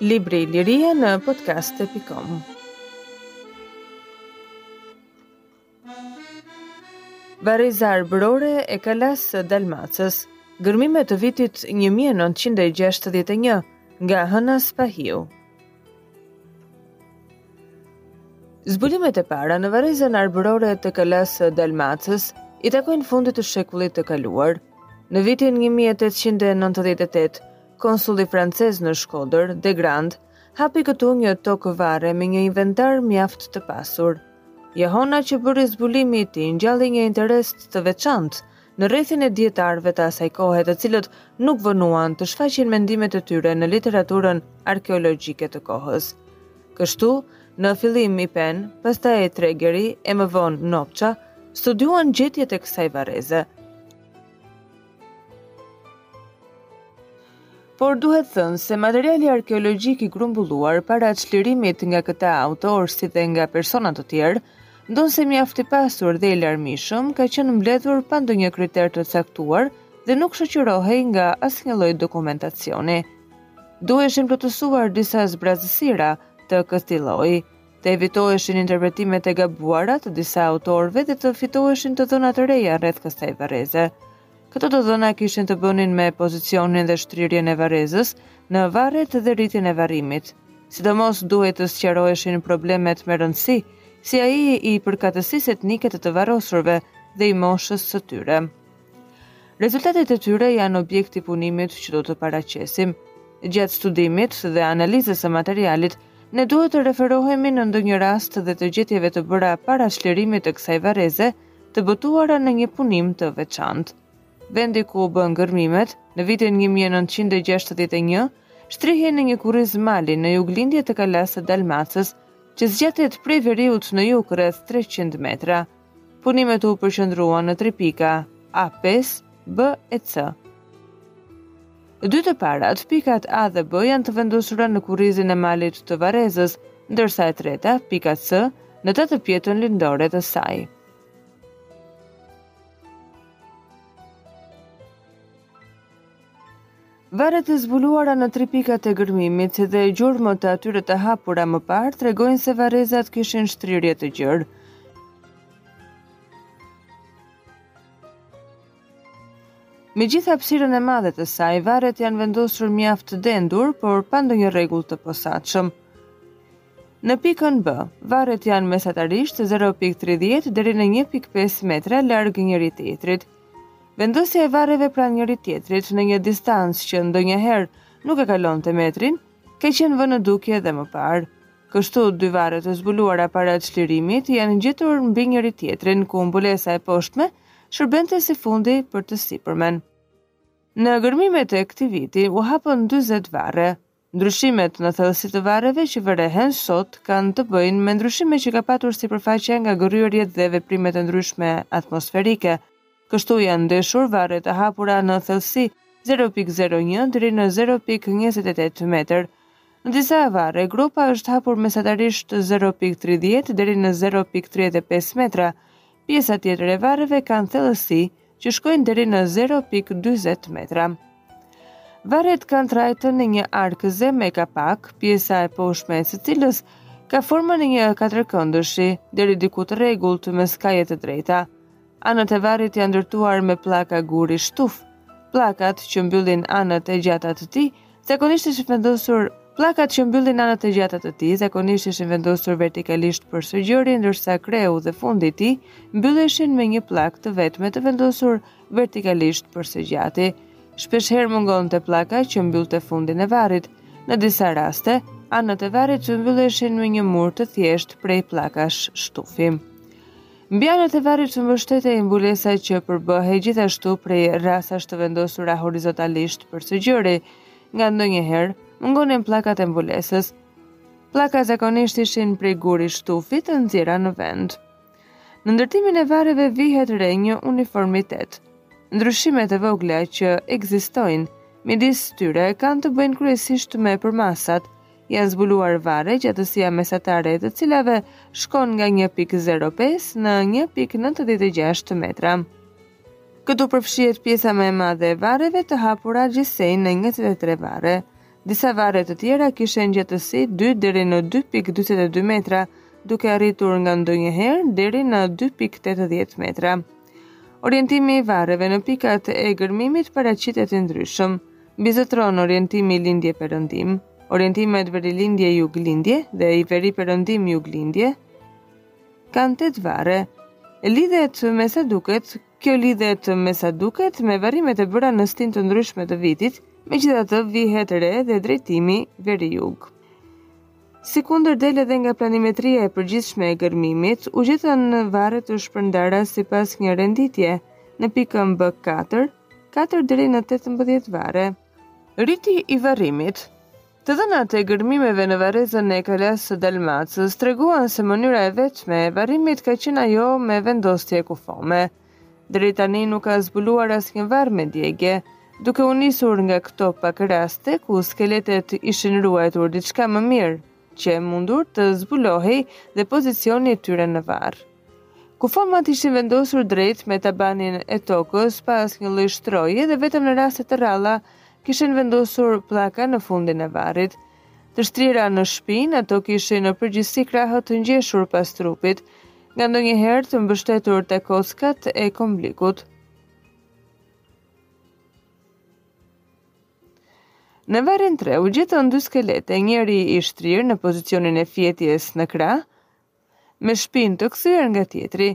Libri Liria në podcast.com Varreza arbërore e kalas së Dalmacës Gërmime të vitit 1961 nga Hëna Spahiu Zbulimet e para në varrezën arbërore të Kalas së Dalmacës i takojnë fundit të shekullit të kaluar. Në vitin 1898, konsulli francez në Shkodër, Degrand, hapi këtu një tok varre me një inventar mjaft të pasur. Jehona që bëri zbulimi i tij ngjalli një interes të veçantë në rrethin e dijetarëve të asaj kohe të cilët nuk vonuan të shfaqin mendimet e tyre në literaturën arkeologjike të kohës. Kështu, në fillim Ippen, pastaj Tregeri e më vonë Nopça, studiuan gjetjet e kësaj varreze. Por duhet thënë se materiali arkeologjik i grumbulluar para çlirimit nga këta autorë si dhe nga persona të tjerë, ndonëse mjaft i pasur dhe i larmishëm, ka qenë mbledhur pa ndonjë kriter të caktuar dhe nuk shoqërohej nga asnjë lloj dokumentacioni. Duheshin plotësuar disa zbrazësira të këtij lloji, të evitoheshin interpretimet e gabuara të disa autorëve dhe të fitoheshin të dhëna të reja rreth kësaj varreze. Këto të dhëna kishin të bënin me pozicionin dhe shtrirjen e varrezës me varret dhe ritin e varrimit. Sidomos duhej të sqaroheshin problemet me rëndësi, si ai i përkatësisë etnike të të varrosurve dhe i moshës së tyre. Rezultatet e tyre janë objekt i punimit që do të paraqesim. Gjatë studimit dhe analizës së materialit, ne duhet të referohemi në ndonjë rast dhe të gjetjeve të bëra para çlirimit të kësaj varreze, të botuara në një punim të veçantë. Vendi ku u bënë gërmimet, në vitin 1961, shtrihej në një kurriz mali në juglindje të kalasë së Dalmacës, që zgjatet prej veriut në jug rreth 300 metra. Punimet u përqendruan në tri pika, A5, B e C. Dy të parat, pikat A dhe B janë të vendosura në kurrizin e malit të Varrezës, ndërsa e treta, pika C, në tatëpjetën lindore të saj. Varret e zbuluara në tri pikat e gërmimit dhe gjurmët e atyre të hapura më parë tregojnë se varrezat kishin shtrirje të gjërë. Me gjithë hapësirën e madhe të saj, varret janë vendosur mjaft të dendur, por pa ndonjë rregull të posaçëm. Në pikën B, varret janë mesatarisht 0.30 deri në 1.5 metra larg njëri tjetrit. Vendosja e varreve pranë njëri tjetrit në një distancë që ndonjëherë nuk e kalonte metrin, ka qenë vënë në dukje dhe më parë. Kështu, dy varre të zbuluara para çlirimit janë gjetur mbi njëri tjetrin, ku mbulesa e poshtme shërbente si fundi për të sipërmen. Në gërmimet e këtij viti u hapën 40 varre. Ndryshimet në thellësi të varreve që vërehen sot kanë të bëjnë me ndryshime që ka patur sipërfaqja nga gërryerjet dhe veprimet e ndryshme atmosferike. Kështu janë ndeshur varre të hapura në thellësi 0.01 deri në 0.28 metër. Në disa varre, gropa është hapur mesatarisht 0.30 deri në 0.35 metra, Pjesa tjetër e varreve kanë thellësi që shkojnë deri në 0.40 metra. Varret kanë trajtën e një arkëze me kapak, pjesa e poshtme e së cilës ka formën e një katërkëndëshi, deri diku të rregullt me skaje të drejta. Anët e varrit janë ndërtuar me pllaka guri shtuf. Pllakat që mbyllin anët e gjata të tij Zakonisht ishin vendosur Pllakat që mbyllin anët e gjata të tij zakonisht ishin vendosur vertikalisht për së gjëri, ndërsa kreu dhe fundi i tij mbylleshin me një pllakë të vetme të vendosur vertikalisht për së gjati. Shpeshherë mungonte pllaka që mbyllte fundin e varrit. Në disa raste, anët e varrit që mbylleshin me një mur të thjeshtë prej pllakash shtufi. Mbi anët e varrit mbështetej mbulesa që përbëhej gjithashtu prej rrasash të vendosura horizontalisht për së gjëri, ngandonjëherë mungonin pllakat e mbulesës. Pllakat zakonisht ishin prej guri shtufi të nxjerra në vend. Në ndërtimin e varreve vihet re një uniformitet. Ndryshimet e vogla që ekzistojnë midis tyre kanë të bëjnë kryesisht me përmasat, Janë zbuluar varre gjatësia mesatare e të cilave shkon nga një pikë zero pesë në një pikë nëntëdhjetë e gjashtë metra. Këtu përfshihet pjesa më e madhe e varreve të hapura gjithsej njëzet e tre varre. Disa varre të tjera kishin gjatësi dy deri në dy pikë dyzet e dy metra, duke arritur ngandonjëherë deri në dy pikë tetëdhjetë metra. Orientimi i varreve në pikat e gërmimit paraqitet i ndryshëm. Mbizotëron orientimi lindje-perëndim, orientimet verilindje-juglindje dhe veriperëndim-juglindje kanë tetë varre. Lidhet me sa duket, kjo lidhet me sa duket me varrimet e bëra në stinë të ndryshme të vitit, megjithatë vihet re dhe drejtimi veri-jug. Sikundër del edhe nga planimetria e përgjithshme e gërmimit, u gjetën varre të shpërndara sipas një renditje, në pikën B4, 4 deri në 18 varre. Riti i varrimit Të dhënat e gërmimeve në varrezën e kalasë së Dalmacës treguan se mënyra e vetme e varrimit ka qenë ajo me vendosje kufome. Deri tani nuk ka zbuluar asnjë varr me djegje, duke u nisur nga këto pak raste ku skeletet ishin ruajtur diçka më mirë qe e mundur të zbulohej dhe pozicioni i tyre në varr. Kufomat ishin vendosur drejt e në tabanin e tokës pa asnjë lloj shtroje dhe vetëm në raste të rralla kishin vendosur pllaka në fundin e varrit. Të shtrira në shpinë, ato kishin në përgjithësi krahët të ngjeshur pas trupit, ngandonjëherë të mbështetur te kockat e komblikut. Në varrin tre u gjetën dy skelete, njëri i shtrirë në pozicionin e fjetjes në krah, me shpinë të kthyer nga tjetri.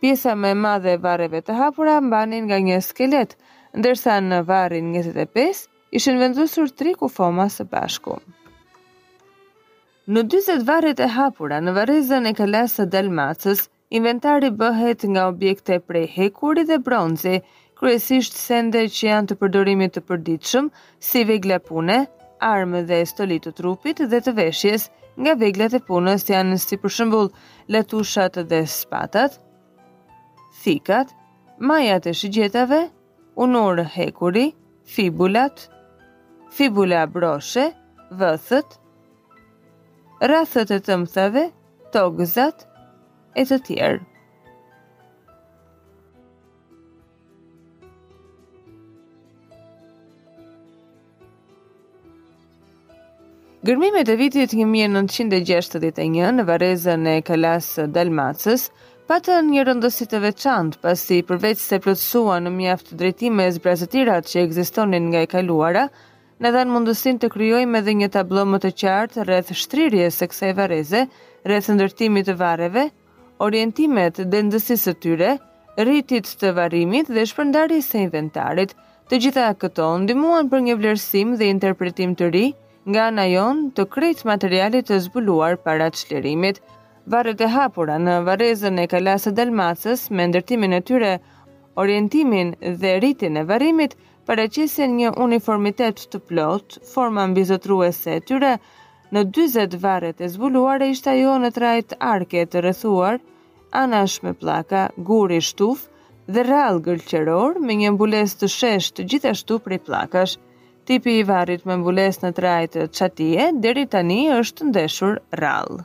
Pjesa më e madhe e varreve të hapura mbanin nga një skelet, ndërsa në varrin 25 ishin vendosur tri kufoma së bashku. Në 40 varret e hapura në varrezën e kalasë së Dalmacës, inventari bëhet nga objekte prej hekuri dhe bronzi, kryesisht sende që janë të përdorimit të përditshëm, si vegla pune, armë dhe stoli të trupit dhe të veshjes, nga veglat e punës janë si për shembull latushat dhe spatat, thikat, majat e shigjetave, unur hekuri, fibulat, fibula broshe, vëthët, rrathët e tëmthave, tokëzat e të tjerë. Gërmimet e vitit 1961 në varrezën e kalasë Dalmacës patën një rëndësi të veçantë, pasi përveçse plotësuan në mjaft drejtime zbrazëtirat që ekzistonin nga e kaluara, na dhanë mundësinë të krijojmë edhe një tablo më të qartë rreth shtrirjes së kësaj varreze, rreth ndërtimit të varreve, orientimet dhe ndërtimit së tyre, ritit të varrimit dhe shpërndarjes së inventarit. Të gjitha këto ndihmuan për një vlerësim dhe interpretim të ri nga ana jonë të krejt materialit të zbuluar para çlirimit. Varret e hapura në varrezën e Kalasë së Dalmacës me ndërtimin e tyre, orientimin dhe ritin e varrimit paraqesin një uniformitet të plotë, forma mbizotëruese e tyre, Në dyzet varret e zbuluara ishte ajo në trajtë arke të rrethuar anash me pllaka guri shtuf dhe rrallë gëlqeror me një mbulesë të sheshtë gjithashtu prej pllakash. Tipi i varrit me mbulesë në trajtë çatie deri tani është ndeshur rrallë.